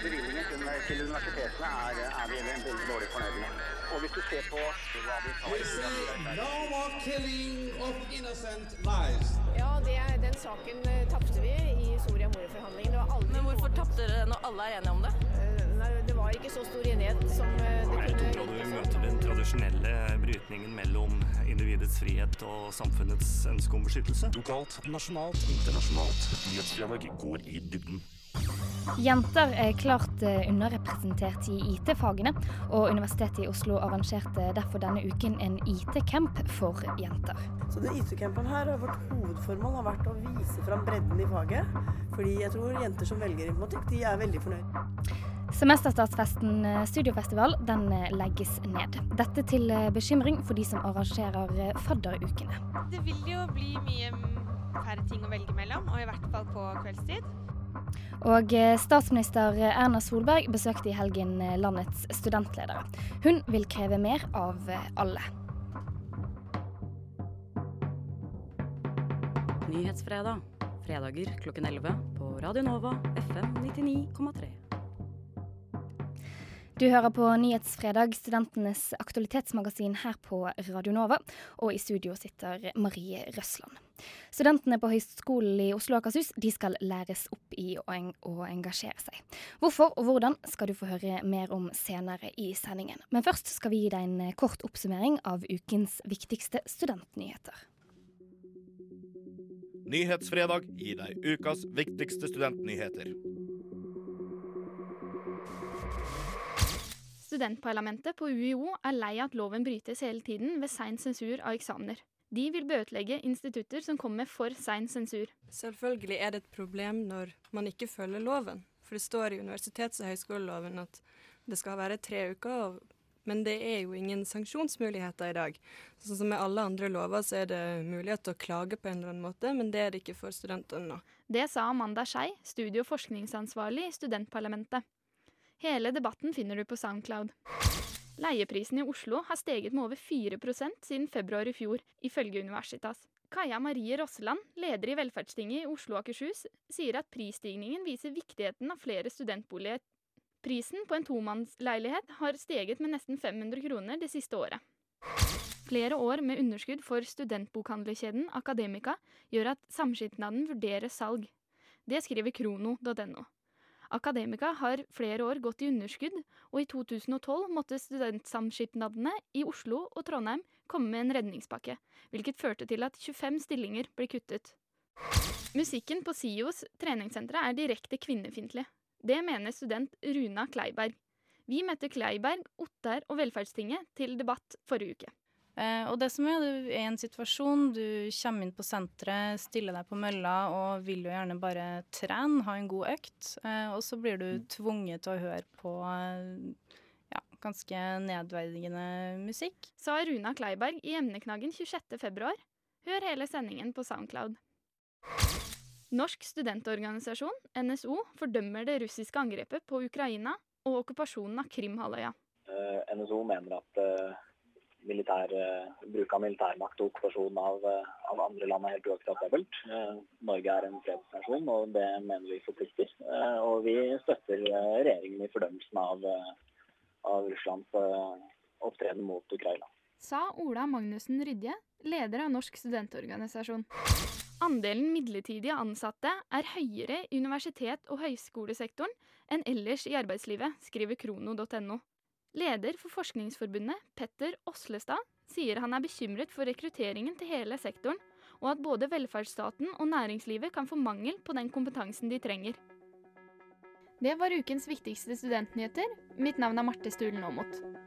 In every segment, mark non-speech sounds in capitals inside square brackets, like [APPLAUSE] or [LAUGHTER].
Bevilgningen til, til universitetene er, er vi veldig dårlig fornøyd med. Og hvis du ser på hva vi tar no more killing of innocent lives. Ja, det, den saken eh, tapte vi i Soria Moria-forhandlingene. Det var aldri Men hvorfor tapte dere når alle er enige om det? Eh, Nei, det var ikke så stor enighet som det kunne Jeg tror du møter den tradisjonelle brytningen mellom individets frihet og samfunnets ønske om beskyttelse. Lokalt, nasjonalt, internasjonalt. Nyhetsdialog går i dybden. Jenter er klart eh, underrepresentert i IT-fagene, og Universitetet i Oslo arrangerte derfor denne uken en IT-camp for jenter. Så den IT-campen her, vårt hovedformål har vært å vise fram bredden i faget. Fordi jeg tror jenter som velger informatikk, de er veldig fornøyd. Semesterstartsfesten eh, Studiofestival den eh, legges ned. Dette til bekymring for de som arrangerer fadderukene. Det vil jo bli mye færre ting å velge mellom, og i hvert fall på kveldstid. Og eh, statsminister Erna Solberg besøkte i helgen eh, landets studentledere. Hun vil kreve mer av eh, alle. Nyhetsfredag. Fredager klokken 11 på Radio Nova FM 99,3. Du hører på Nyhetsfredag, studentenes aktualitetsmagasin her på Radio Nova, og i studio sitter Marie Røsland. Studentene på Høgskolen i Oslo og Akershus de skal læres opp i å, en å engasjere seg. Hvorfor og hvordan skal du få høre mer om senere i sendingen. Men først skal vi gi deg en kort oppsummering av ukens viktigste studentnyheter. Nyhetsfredag gir deg ukas viktigste studentnyheter. Studentparlamentet på UiO er lei av at loven brytes hele tiden ved sein sensur av eksamener. De vil bøtelegge institutter som kommer med for sein sensur. Selvfølgelig er det et problem når man ikke følger loven. For det står i universitets- og høyskoleloven at det skal være tre uker, men det er jo ingen sanksjonsmuligheter i dag. Sånn som med alle andre lover så er det mulighet til å klage på en eller annen måte, men det er det ikke for studentene nå. Det sa Amanda Skei, studie- og forskningsansvarlig i studentparlamentet. Hele debatten finner du på Soundcloud. Leieprisen i Oslo har steget med over 4% siden februar i fjor, ifølge Universitas. Kaja Marie Rosseland, leder i Velferdstinget i Oslo og Akershus, sier at prisstigningen viser viktigheten av flere studentboliger. Prisen på en tomannsleilighet har steget med nesten 500 kroner det siste året. Flere år med underskudd for studentbokhandlerkjeden Akademika gjør at samskipnaden vurderer salg. Det skriver krono.no. Akademika har flere år gått i underskudd, og i 2012 måtte studentsamskipnadene i Oslo og Trondheim komme med en redningspakke, hvilket førte til at 25 stillinger ble kuttet. Musikken på SIOs treningssentre er direkte kvinnefiendtlig. Det mener student Runa Kleiberg. Vi møtte Kleiberg, Ottar og Velferdstinget til debatt forrige uke. Eh, og det som er, du er i en situasjon, du kommer inn på senteret, stiller deg på mølla og vil jo gjerne bare trene, ha en god økt. Eh, og så blir du tvunget til å høre på ja, ganske nedverdigende musikk. Sa Runa Kleiberg i emneknaggen 26.2. Hør hele sendingen på Soundcloud. Norsk studentorganisasjon, NSO, fordømmer det russiske angrepet på Ukraina og okkupasjonen av Krimhalvøya. Eh, NSO mener at eh, militær, eh, bruk av militærmakt og okkupasjon av, eh, av andre land er helt uakseptabelt. Eh, Norge er en fredsnasjon, og det mener vi forplikter. Og vi støtter regjeringen i fordømmelsen av, av Russlands opptreden mot Ukraina. Sa Ola Magnussen Rydje, leder av Norsk studentorganisasjon. Andelen midlertidige ansatte er høyere i universitet- og høyskolesektoren enn ellers i arbeidslivet, skriver krono.no. Leder for Forskningsforbundet, Petter Oslestad, sier han er bekymret for rekrutteringen til hele sektoren, og at både velferdsstaten og næringslivet kan få mangel på den kompetansen de trenger. Det var ukens viktigste studentnyheter. Mitt navn er Marte Stulen Aamodt.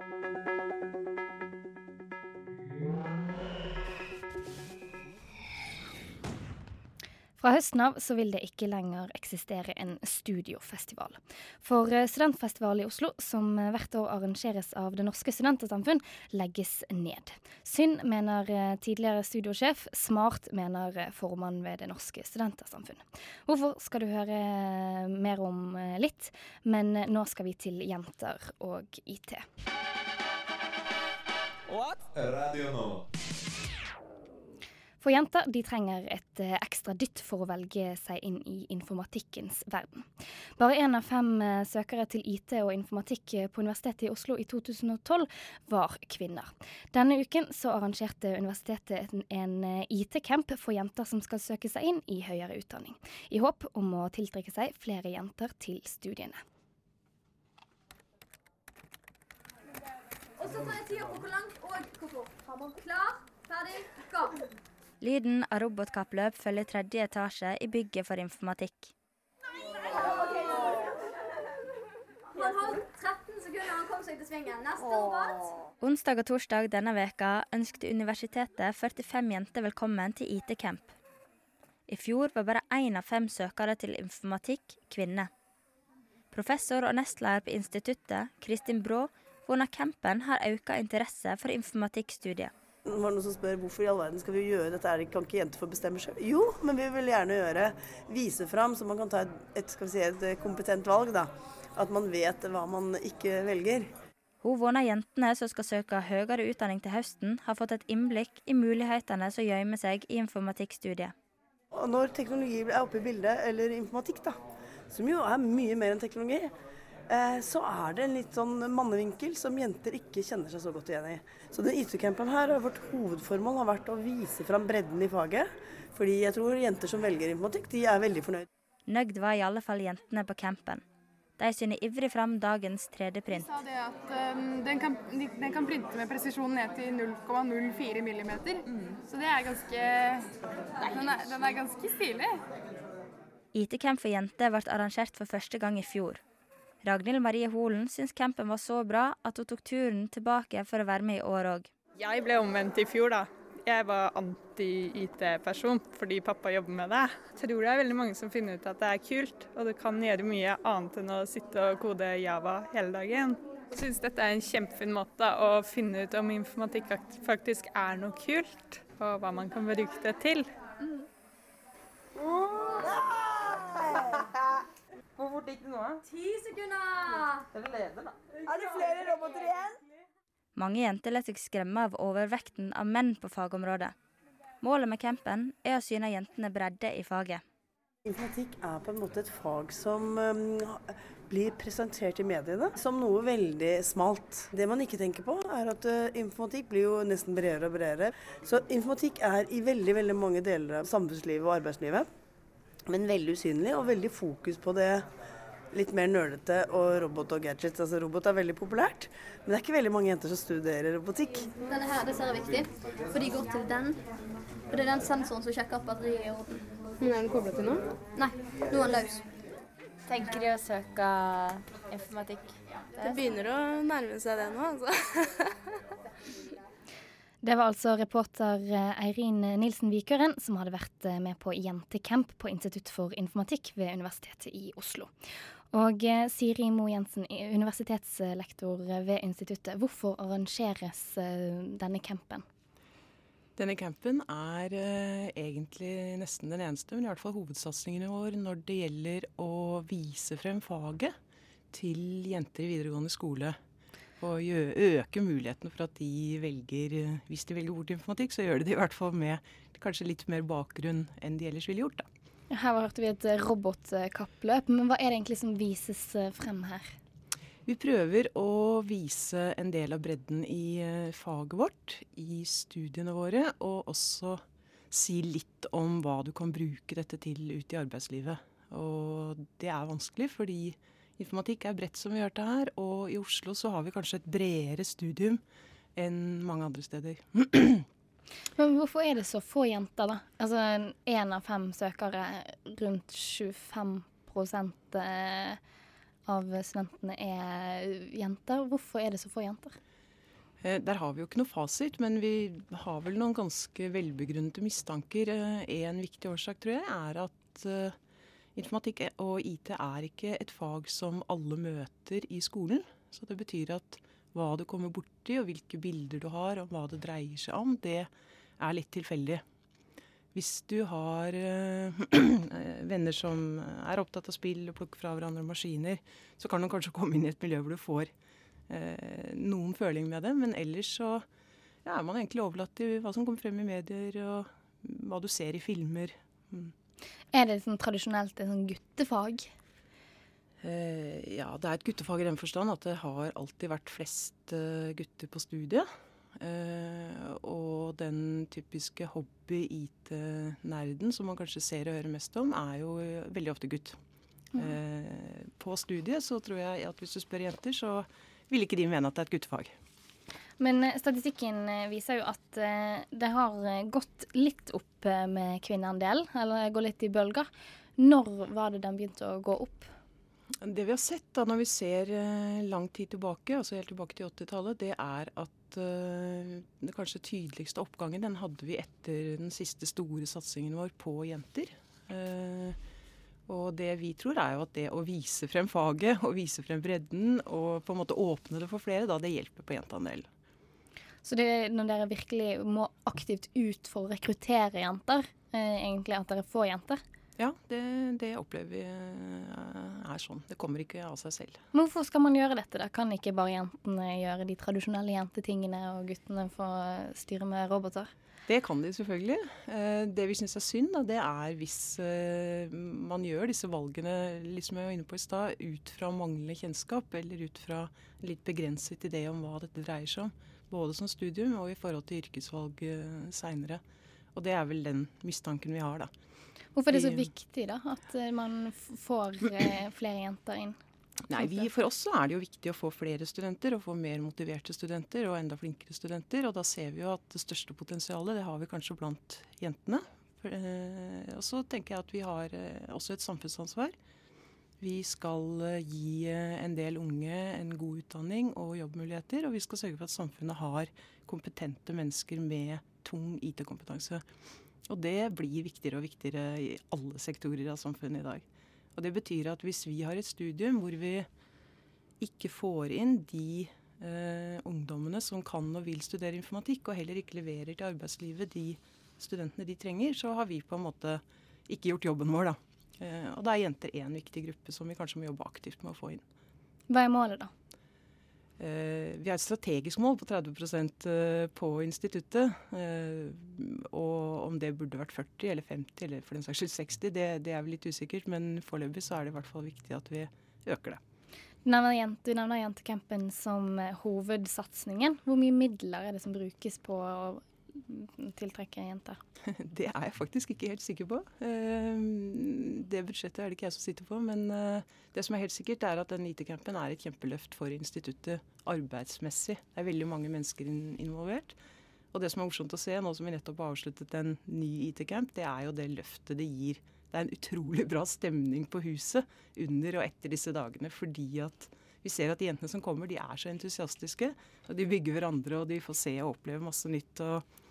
Fra høsten av så vil det ikke lenger eksistere en studiofestival. For studentfestivalen i Oslo, som eh, hvert år arrangeres av Det Norske Studentersamfunn, legges ned. Synd, mener eh, tidligere studiosjef. Smart, mener eh, formann ved Det Norske Studentersamfunn. Hvorfor skal du høre eh, mer om eh, litt, men eh, nå skal vi til jenter og IT. What? Radio Nova. For jenter de trenger et eh, ekstra dytt for å velge seg inn i informatikkens verden. Bare én av fem eh, søkere til IT og informatikk på Universitetet i Oslo i 2012 var kvinner. Denne uken så arrangerte universitetet en IT-camp for jenter som skal søke seg inn i høyere utdanning, i håp om å tiltrekke seg flere jenter til studiene. Og så tar jeg tida på hvor langt og hvor fort. Klar, ferdig, gå. Lyden av robotkappløp følger tredje etasje i bygget for informatikk. Han holdt 13 sekunder, han kom seg til svingen. Neste robot. Onsdag og torsdag denne veka ønsket universitetet 45 jenter velkommen til IT-camp. I fjor var bare én av fem søkere til informatikk kvinne. Professor og nestleder på instituttet, Kristin Brå, under campen har økt interesse for informatikkstudiet. Det var noen som spør hvorfor i all verden skal vi gjøre dette, er det, kan ikke jenter få bestemme selv? Jo, men vi vil gjerne gjøre, vise fram så man kan ta et, et, si, et kompetent valg. da. At man vet hva man ikke velger. Hun voner jentene som skal søke høyere utdanning til høsten, har fått et innblikk i mulighetene som gjemmer seg i informatikkstudiet. Og når teknologi er oppe i bildet, eller informatikk, da, som jo er mye mer enn teknologi, Eh, så er det en litt sånn mannevinkel som jenter ikke kjenner seg så godt igjen i. Så den IT-campen her, vårt hovedformål har vært å vise fram bredden i faget. Fordi jeg tror jenter som velger informatikk, de er veldig fornøyd. Nøgd var i alle fall jentene på campen. De syner ivrig fram dagens 3D-print. De sa det at um, den, kan, den, kan, printe med presisjon ned til 0,04 millimeter. Mm. Så det er ganske den er, den er ganske stilig. IT-camp for jenter ble arrangert for første gang i fjor. Ragnhild Marie Holen syns campen var så bra at hun tok turen tilbake for å være med i år òg. Jeg ble omvendt i fjor, da. Jeg var anti-IT-person fordi pappa jobber med det. Jeg tror det er veldig mange som finner ut at det er kult, og det kan gjøre mye annet enn å sitte og kode Java hele dagen. Jeg syns dette er en kjempefin måte å finne ut om informatikk faktisk er noe kult, og hva man kan bruke det til. Mm. Fort gikk det nå? Ti sekunder! Dere leder, da. Er det flere roboter igjen? Mange jenter lar seg skremme av overvekten av menn på fagområdet. Målet med campen er å syne jentene bredde i faget. Informatikk er på en måte et fag som um, blir presentert i mediene som noe veldig smalt. Det man ikke tenker på, er at uh, informatikk blir jo nesten bredere og bredere. Så informatikk er i veldig, veldig mange deler av samfunnslivet og arbeidslivet men veldig usynlig, og veldig fokus på det litt mer nølete og robot og gadgets. Altså Robot er veldig populært, men det er ikke veldig mange jenter som studerer robotikk. Denne her, det ser jeg viktig, for de går til den. Og det er den sensoren som sjekker at batteriet er i orden. Men er den koblet til noe? Nei, nå er den løs. Tenker de å søke informatikk? Det begynner å nærme seg det nå, altså. [LAUGHS] Det var altså reporter eh, Eirin Nilsen Vikøren som hadde vært eh, med på Jentecamp på Institutt for informatikk ved Universitetet i Oslo. Og eh, Siri Mo Jensen, universitetslektor ved instituttet. Hvorfor arrangeres denne campen? Denne campen er uh, egentlig nesten den eneste, men i hvert fall hovedsatsingen vår når det gjelder å vise frem faget til jenter i videregående skole og øke mulighetene for at de velger Hvis de velger bort informatikk, så gjør de det i hvert fall med kanskje litt mer bakgrunn enn de ellers ville gjort. da. Her hørte vi et robotkappløp, men hva er det egentlig som vises eh, frem her? Vi prøver å vise en del av bredden i eh, faget vårt, i studiene våre, og også si litt om hva du kan bruke dette til ute i arbeidslivet. Og det er vanskelig fordi Informatikk er bredt, som vi hørte her, og i Oslo så har vi kanskje et bredere studium enn mange andre steder. [CLEARS THROAT] Men hvorfor er det så få jenter, da? Altså én av fem søkere, rundt 25 eh, av studentene er jenter. Hvorfor er det så få jenter? Eh, der har vi jo ikke noe fasit, men vi har vel noen ganske velbegrunnede mistanker. Eh, en viktig årsak, tror jeg, er at Informatikk og IT er ikke et fag som alle møter i skolen. Så det betyr at hva du kommer borti og hvilke bilder du har og hva det dreier seg om, det er litt tilfeldig. Hvis du har øh, [CLEARS THROAT] venner som er opptatt av spill og plukker fra hverandre maskiner, så kan du kanskje komme inn i et miljø hvor du får øh, noen føling med det. Men ellers så ja, er man egentlig overlatt til hva som kommer frem i medier og hva du ser i filmer. Mm. Er det sånn tradisjonelt et sånn guttefag? Eh, ja, det er et guttefag i den forstand at det har alltid vært flest eh, gutter på studiet. Eh, og den typiske hobby-IT-nerden som man kanskje ser og hører mest om, er jo veldig ofte gutt. Eh, på studiet så tror jeg at hvis du spør jenter, så vil ikke de mene at det er et guttefag. Men statistikken viser jo at det har gått litt opp med kvinneandelen, eller går litt i bølger. Når var det den begynte å gå opp? Det vi har sett da når vi ser eh, lang tid tilbake, altså helt tilbake til 80-tallet, det er at eh, det kanskje tydeligste oppgangen den hadde vi etter den siste store satsingen vår på jenter. Eh, og det vi tror er jo at det å vise frem faget og vise frem bredden og på en måte åpne det for flere, da det hjelper på jenteandel. Så det er når dere virkelig må aktivt ut for å rekruttere jenter, eh, egentlig at dere får jenter? Ja, det, det opplever vi eh, er sånn. Det kommer ikke av seg selv. Men hvorfor skal man gjøre dette? da? Kan ikke bare jentene gjøre de tradisjonelle jentetingene, og guttene få styre med roboter? Det kan de selvfølgelig. Eh, Det vi syns er synd, da, det er hvis eh, man gjør disse valgene liksom jeg var inne på i sted, ut fra manglende kjennskap, eller ut fra litt begrenset idé om hva dette dreier seg om. Både som studium og i forhold til yrkesvalg seinere. Og det er vel den mistanken vi har, da. Hvorfor er det så viktig da, at eh, man får eh, flere jenter inn? Nei, vi, For oss er det jo viktig å få flere studenter, og få mer motiverte studenter og enda flinkere studenter. Og da ser vi jo at det største potensialet det har vi kanskje blant jentene. Eh, og så tenker jeg at vi har også et samfunnsansvar. Vi skal gi en del unge en god utdanning og jobbmuligheter, og vi skal sørge for at samfunnet har kompetente mennesker med tung IT-kompetanse. Og det blir viktigere og viktigere i alle sektorer av samfunnet i dag. Og det betyr at hvis vi har et studium hvor vi ikke får inn de eh, ungdommene som kan og vil studere informatikk, og heller ikke leverer til arbeidslivet de studentene de trenger, så har vi på en måte ikke gjort jobben vår, da. Eh, og da er jenter én viktig gruppe som vi kanskje må jobbe aktivt med å få inn. Hva er målet, da? Eh, vi har et strategisk mål på 30 eh, på instituttet. Eh, og om det burde vært 40 eller 50 eller for den saks skyld 60, det, det er vel litt usikkert. Men foreløpig så er det i hvert fall viktig at vi øker det. Du nevner, jente, Jentecampen som hovedsatsingen. Hvor mye midler er det som brukes på tiltrekke jenter? [LAUGHS] Det er jeg faktisk ikke helt sikker på. Eh, Det budsjettet er det ikke jeg som sitter på. Men eh, det som er helt sikkert, er at den IT-campen er et kjempeløft for instituttet arbeidsmessig. Det er veldig mange mennesker involvert. Og det som er morsomt å se, nå som vi nettopp har avsluttet en ny IT-camp, det er jo det løftet det gir. Det er en utrolig bra stemning på huset under og etter disse dagene, fordi at vi ser at de jentene som kommer, de er så entusiastiske. Og de bygger hverandre, og de får se og oppleve masse nytt. og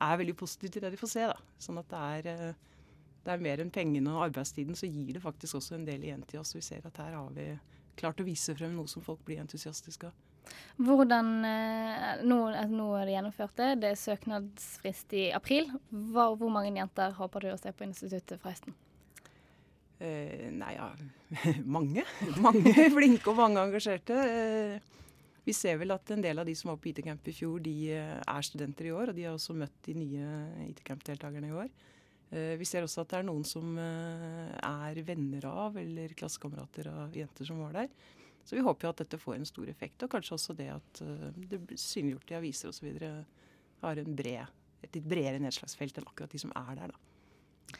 er veldig positive til det de får se. da. Sånn at det er, eh, det er mer enn pengene og arbeidstiden, så gir det faktisk også en del igjen til oss. Vi ser at her har vi klart å vise frem noe som folk blir entusiastiske av. Hvordan eh, nå, eh, nå er det gjennomført, det. Det er søknadsfrist i april. Hvor, hvor mange jenter håper du å se på instituttet fra høsten? Eh, nei, ja [LAUGHS] Mange. Mange [LAUGHS] flinke og mange engasjerte. Eh, vi ser vel at en del av de som var på IT-camp i fjor, de eh, er studenter i år. Og de har også møtt de nye IT-camp-deltakerne i år. Eh, vi ser også at det er noen som eh, er venner av eller klassekamerater av jenter som var der. Så vi håper jo at dette får en stor effekt. Og kanskje også det at eh, det blir synliggjort i aviser osv. har bred, et litt bredere nedslagsfelt enn akkurat de som er der, da.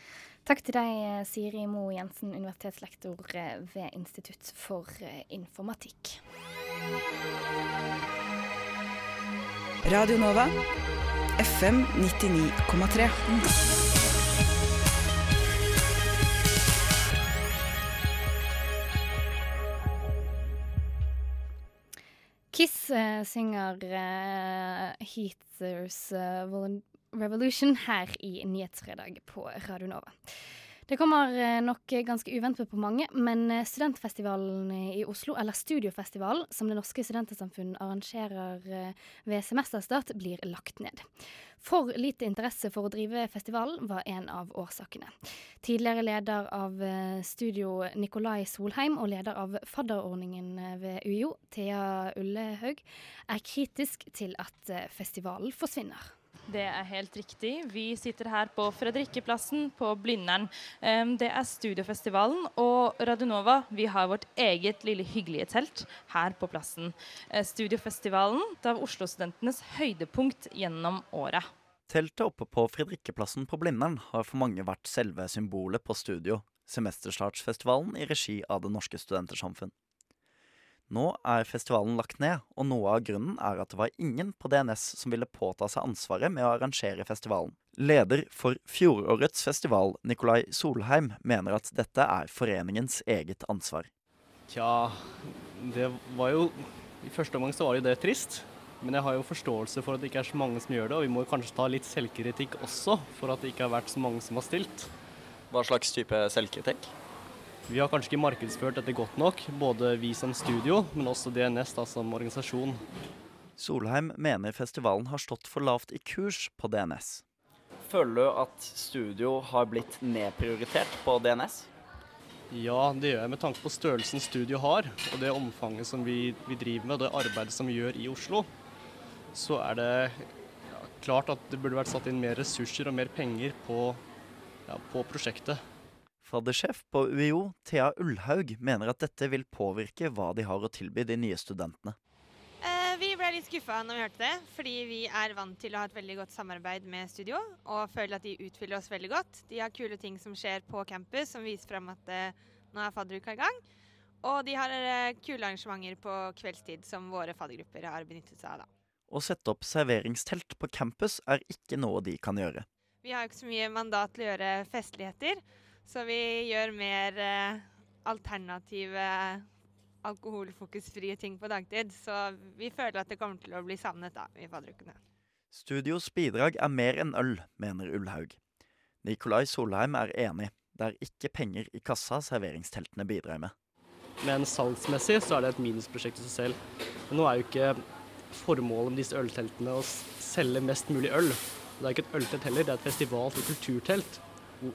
Takk til deg, eh, Siri Mo Jensen, universitetslektor eh, ved Institutt for eh, informatikk. Radio Nova. FM 99,3. Kiss eh, synger uh, Heathers eh, Revolution her i Nyhetsfredag på Radio Nova. Det kommer eh, nok ganske uventet på mange, men eh, studentfestivalen i Oslo, eller Studiofestivalen, som Det Norske Studentersamfunn arrangerer eh, ved semesterstart, blir lagt ned. For lite interesse for å drive festivalen var en av årsakene. Tidligere leder av studio Nikolai Solheim og leder av fadderordningen ved UiO, Thea Ullehaug, er kritisk til at festivalen forsvinner. Det er helt riktig. Vi sitter her på Fredrikkeplassen på Blindern. Det er Studiofestivalen og Radionova. Vi har vårt eget lille hyggelige telt her på plassen. Eh, Studiofestivalen er Oslo-studentenes høydepunkt gjennom året. Teltet oppe på Fredrikkeplassen på Blindern har for mange vært selve symbolet på studio, semesterstartsfestivalen i regi av Det Norske Studentersamfunn. Nå er festivalen lagt ned, og noe av grunnen er at det var ingen på DNS som ville påta seg ansvaret med å arrangere festivalen. Leder for fjorårets festival, Nikolai Solheim, mener at dette er foreningens eget ansvar. Tja, det var jo I første omgang så var jo det trist. Men jeg har jo forståelse for at det ikke er så mange som gjør det, og vi må kanskje ta litt selvkritikk også for at det ikke har vært så mange som har stilt. Hva slags type selvkritikk? Vi har kanskje ikke markedsført dette godt nok, både vi som studio, men også DNS da, som organisasjon. Solheim mener festivalen har stått for lavt i kurs på DNS. Føler du at studio har blitt nedprioritert på DNS? Ja, det gjør jeg med tanke på størrelsen studio har, og det omfanget som vi, vi driver med, og det arbeidet som vi gjør i Oslo. Så er det ja, klart at det burde vært satt inn mer ressurser og mer penger på, ja, på prosjektet. Faddersjef på UiO, Thea Ullhaug, mener at dette vil påvirke hva de har å tilby de nye studentene. Eh, Vi ble litt skuffa når vi hørte det, fordi vi er vant til å ha et veldig godt samarbeid med studio, og føler at de utfyller oss veldig godt. De har kule ting som skjer på campus, som viser frem at eh, nå er fadderuka i gang. Og de har eh, kule arrangementer på kveldstid som våre faddergrupper har benyttet seg av. da. Å sette opp serveringstelt på campus er ikke noe de kan gjøre. Vi har ikke så mye mandat til å gjøre festligheter, så vi gjør mer eh, alternative alkoholfokusfrie ting på dagtid. Så vi føler at det kommer til å bli savnet da, i fadderukene. Studios bidrag er mer enn øl, mener Ullhaug. Nikolai Solheim er enig. Det er ikke penger i kassa serveringsteltene bidrar med. Men salgsmessig så er det et minusprosjekt i seg selv. Men nå er jo ikke formålet med disse ølteltene å selge mest mulig øl. Det er ikke et øltelt heller, det er et festival- og kulturtelt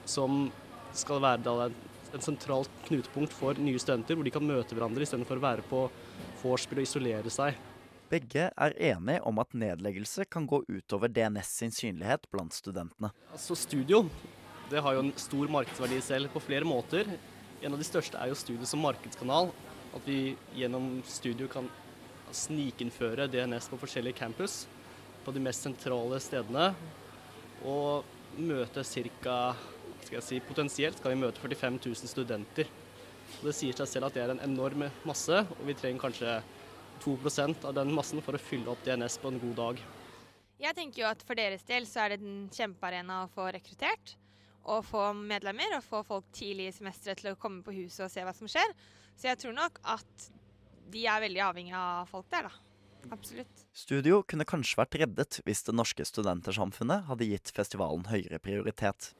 som skal være et sentralt knutepunkt for nye studenter, hvor de kan møte hverandre istedenfor å være på vorspiel og isolere seg. Begge er enige om at nedleggelse kan gå utover DNS sin synlighet blant studentene. Altså Studio det har jo en stor markedsverdi selv på flere måter. En av de største er jo studio som markedskanal. At vi gjennom studio kan snikinnføre DNS på forskjellige campus på de mest sentrale stedene. Og møte ca. si, Potensielt skal vi møte 45 000 studenter. Og det sier seg selv at det er en enorm masse, og vi trenger kanskje 2% av den massen for å fylle opp DNS på en god dag. Jeg tenker jo at for deres del så er det en kjempearena å få rekruttert. Og få medlemmer og få folk tidlig i semesteret til å komme på huset og se hva som skjer. Så jeg tror nok at de er veldig avhengig av folk der, da. Absolutt. Studio kunne kanskje vært reddet hvis Det Norske Studentersamfunnet hadde gitt festivalen høyere prioritet.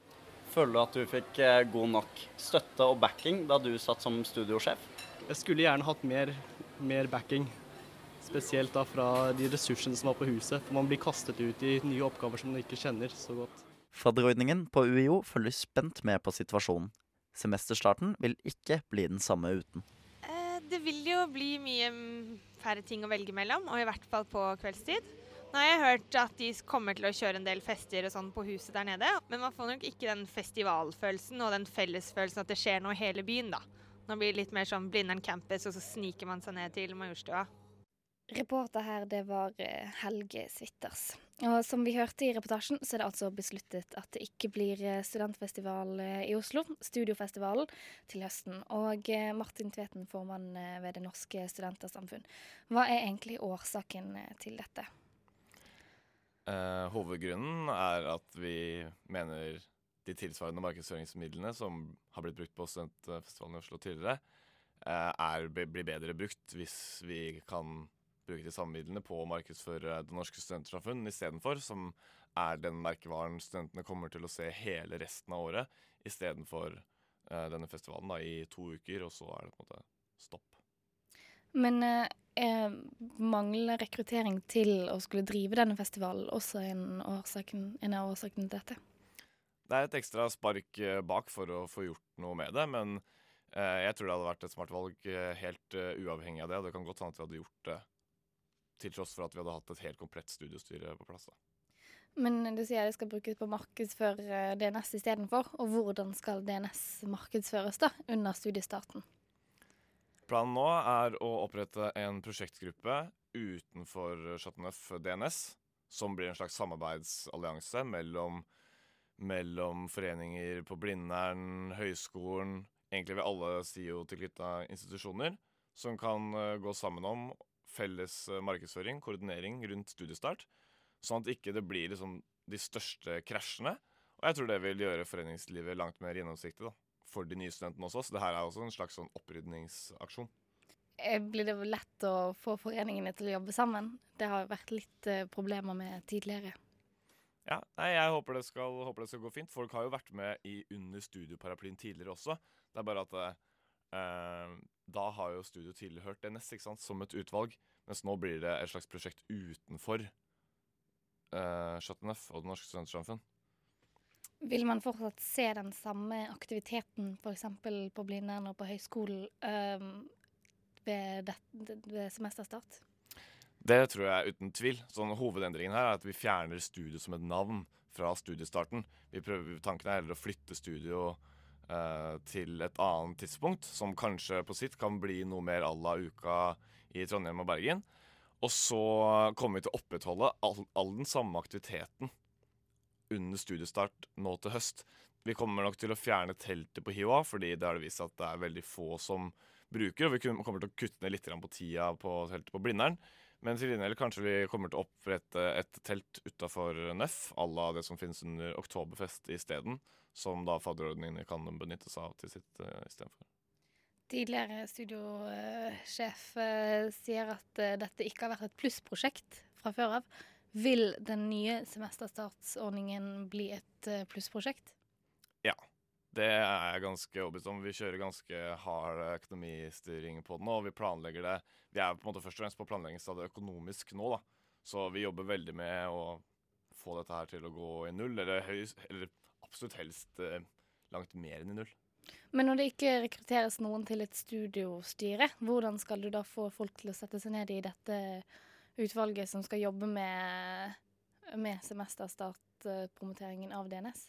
Føler du at du fikk eh, god nok støtte og backing da du satt som studiosjef? Jeg skulle gjerne hatt mer, mer backing. Spesielt da fra de ressursene som var på huset. For man blir kastet ut i nye oppgaver som man ikke kjenner så godt. Fadderordningen på UiO følger spent med på situasjonen. Semesterstarten vil ikke bli den samme uten. Det vil jo bli mye færre ting å velge mellom, og i hvert fall på kveldstid. Nå har jeg hørt at de kommer til å kjøre en del fester og sånn på huset der nede, men man får nok ikke den festivalfølelsen og den fellesfølelsen at det skjer noe i hele byen, da. Nå blir det litt mer sånn Blindern campus, og så sniker man seg ned til Majorstua. Reporter her, det var eh, Helge Switters. Og som vi hørte i reportasjen, så er det altså besluttet at det ikke blir eh, studentfestival eh, i Oslo, Studiofestivalen, til høsten. Og eh, Martin Tveten, formann ved Det Norske Studentersamfunn. Hva er egentlig årsaken til dette? Eh, hovedgrunnen er at vi mener de tilsvarende markedsføringsmidlene som har blitt brukt på studentfestivalen i Oslo tidligere, eh, er, blir bedre brukt hvis vi kan bruke de samme midlene på å markedsføre Det Norske Studentersamfunn istedenfor, som er den merkevaren studentene kommer til å se hele resten av året, istedenfor eh, denne festivalen da, i to uker, og så er det på en måte stopp. Men eh, er manglende rekruttering til å skulle drive denne festivalen også en, årsaken, en av årsakene til dette? Det er et ekstra spark eh, bak for å få gjort noe med det, men jeg tror det hadde vært et smart valg helt uavhengig av det. Det kan godt hende at vi hadde gjort det til tross for at vi hadde hatt et helt komplett studiestyre på plass. da. Men du sier det skal brukes på å markedsføre DNS istedenfor. Og hvordan skal DNS markedsføres da, under studiestarten? Planen nå er å opprette en prosjektgruppe utenfor Chateauneuf DNS, som blir en slags samarbeidsallianse mellom, mellom foreninger på Blindern, høyskolen, egentlig ved alle SIO-tilknytta institusjoner, som kan uh, gå sammen om felles uh, markedsføring, koordinering rundt studiestart, sånn at ikke det blir liksom de største krasjene. Og jeg tror det vil gjøre foreningslivet langt mer gjennomsiktig da, for de nye studentene også. Så det her er også en slags sånn opprydningsaksjon. Eh, blir det lett å få foreningene til å jobbe sammen? Det har vært litt uh, problemer med tidligere. Ja, nei, jeg håper det, skal, håper det, skal, gå fint. Folk har jo vært med i under studioparaplyen tidligere også. Det er bare at da har jo studio tilhørt DNS ikke sant, som et utvalg. Mens nå blir det et slags prosjekt utenfor uh, Chateauneuf og Det Norske Studentersamfunn. Vil man fortsatt se den samme aktiviteten f.eks. på Blindern og på høyskolen uh, ved, det, ved semesterstart? Det tror jeg uten tvil. Sånn, hovedendringen her er at vi fjerner studio som et navn fra studiestarten. Vi prøver, Tanken er heller å flytte studio eh, til et annet tidspunkt, som kanskje på sitt kan bli noe mer à la uka i Trondheim og Bergen. Og så kommer vi til å opprettholde all, all den samme aktiviteten under studiestart nå til høst. Vi kommer nok til å fjerne teltet på Hiva, fordi det har det vist seg at det er veldig få som bruker. Og vi kommer til å kutte ned litt på tida på teltet på Blindern. Men til gjengjeld kanskje vi kommer til å opprette et telt utafor Nøff, à la det som finnes under Oktoberfest isteden. Som da fadderordningene kan benytte seg av til sitt uh, istedenfor. Tidligere studiosjef uh, sier at uh, dette ikke har vært et plussprosjekt fra før av. Vil den nye semesterstartsordningen bli et uh, plussprosjekt? Ja. Det er jeg ganske overbevist om. Vi kjører ganske hard økonomistyring på den, og vi planlegger det. Vi er på en måte først og fremst på planleggingsstadiet økonomisk nå, da. Så vi jobber veldig med å få dette her til å gå i null, eller, høy, eller absolutt helst eh, langt mer enn i null. Men når det ikke rekrutteres noen til et studiostyre, hvordan skal du da få folk til å sette seg ned i dette utvalget som skal jobbe med, med semesterstartpromoteringen av DNS?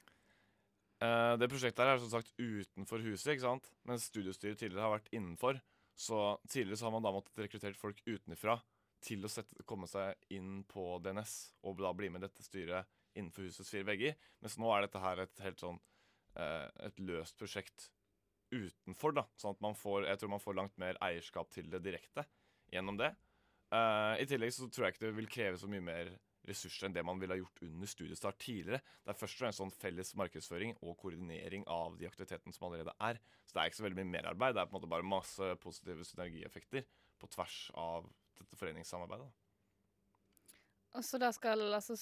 Eh, det prosjektet her er som sagt utenfor huset, ikke sant? mens studiestyret tidligere har vært innenfor. Så tidligere så har man da måttet rekruttere folk utenfra til å sette, komme seg inn på DNS og da bli med dette styret innenfor husets fire vegger. Mens nå er dette her et helt sånn uh, et løst prosjekt utenfor, da. Sånn at man får Jeg tror man får langt mer eierskap til det direkte gjennom det. Uh, I tillegg så tror jeg ikke det vil kreve så mye mer ressurser enn det man ville ha gjort under studiestart tidligere. Det er først og fremst sånn felles markedsføring og koordinering av de aktivitetene som allerede er. Så det er ikke så veldig mye merarbeid. Det er på en måte bare masse positive synergieffekter på tvers av dette foreningssamarbeidet. Og så da skal altså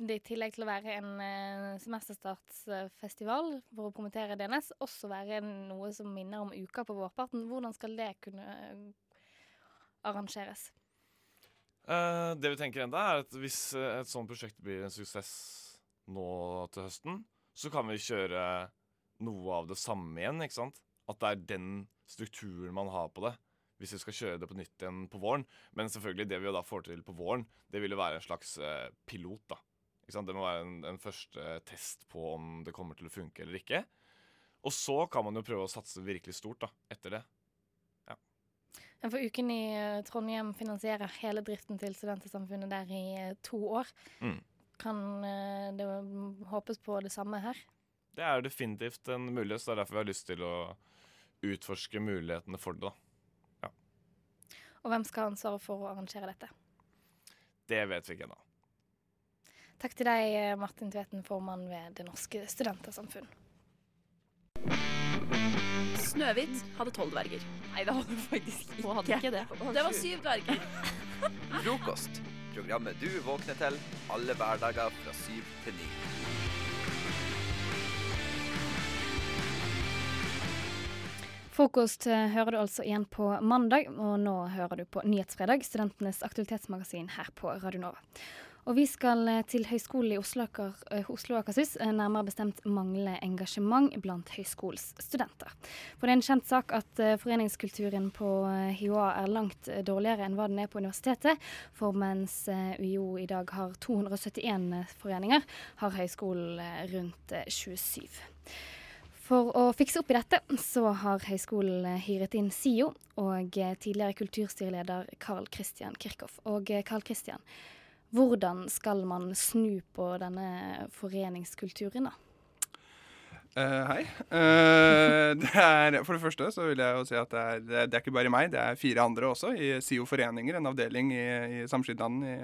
det i tillegg til å være en uh, semesterstartsfestival for å promotere DNS, også være noe som minner om uka på vårparten. Hvordan skal det kunne arrangeres? Uh, det vi tenker enda er at Hvis et sånt prosjekt blir en suksess nå til høsten, så kan vi kjøre noe av det samme igjen. ikke sant? At det er den strukturen man har på det. Hvis vi skal kjøre det på nytt igjen på våren. Men selvfølgelig, det vi da får til på våren, det vil jo være en slags uh, pilot. da. Det må være en, en første test på om det kommer til å funke eller ikke. Og så kan man jo prøve å satse virkelig stort da, etter det. For Uken i eh, Trondheim finansierer hele driften til Studentersamfunnet der i eh, to år. Mm. Kan eh, det håpes på det samme her? Det er definitivt en mulighet, så det er derfor vi har lyst til å utforske mulighetene for det. Ja. Og hvem skal ha ansvaret for å arrangere dette? Det vet vi ikke ennå. Takk til deg, Martin Tveten, formann ved Det Norske Studentersamfunn. Snøhvit hadde tolv dverger. Nei, det hadde faktisk ikke. Hun hadde ikke det. Det var syv dverger. Frokost. Programmet du våkner til alle hverdager fra syv til ni. Frokost eh, hører du altså igjen på mandag, og nå hører du på Nyhetsfredag, studentenes aktualitetsmagasin her på Radio Nova. Og vi skal eh, til Høgskolen i Oslo, Aker, eh, og Akershus, nærmere bestemt mangle engasjement blant høyskolens studenter. For det er en kjent sak at foreningskulturen på HiOA er langt dårligere enn hva den er på universitetet. For mens UiO i dag har 271 foreninger, har høyskolen rundt eh, 27. For å fikse opp i dette, så har høyskolen eh, hyret inn SIO og eh, tidligere kulturstyreleder Carl Christian Kirchhoff. Og eh, Carl Christian, hvordan skal man snu på denne foreningskulturen, da? Uh, hei. Uh, det er, for det første så vil jeg jo si at det er, det er ikke bare meg, det er fire andre også i SIO Foreninger, en avdeling i, i Samskipnaden i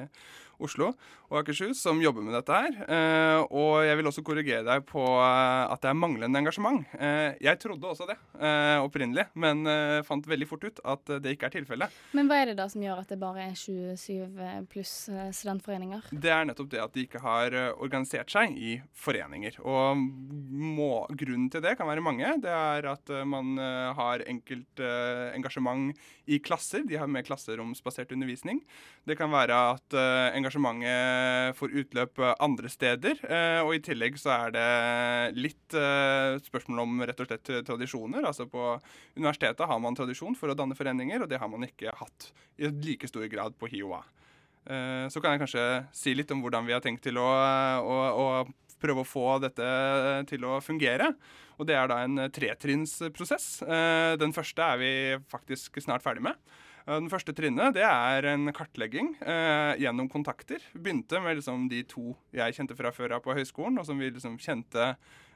Oslo og Akershus som jobber med dette her. Eh, og jeg vil også korrigere deg på eh, at det er manglende engasjement. Eh, jeg trodde også det eh, opprinnelig, men fant veldig fort ut at det ikke er tilfellet. Men hva er det da som gjør at det bare er 27 pluss studentforeninger? Det er nettopp det at de ikke har organisert seg i foreninger. Og må, grunnen til det kan være mange. Det er at man har enkelt engasjement i klasser. De har mer klasseromsbasert undervisning. Det kan være at engasjementet får utløp eh, andre steder. eh, og i tillegg så er det litt eh, spørsmål om rett og slett tradisjoner. Altså på universitetet har man tradisjon for å danne foreninger, og det har man ikke hatt i like stor grad på HiOA. Så kan jeg kanskje si litt om hvordan vi har tenkt til å, å, å prøve å få dette til å fungere. Og det er da en tretrinnsprosess. Den første er vi faktisk snart ferdig med. Eh, Den første trinnet det er en kartlegging eh, gjennom kontakter. Begynte med liksom de to jeg kjente fra før av på høyskolen, og som vi liksom kjente,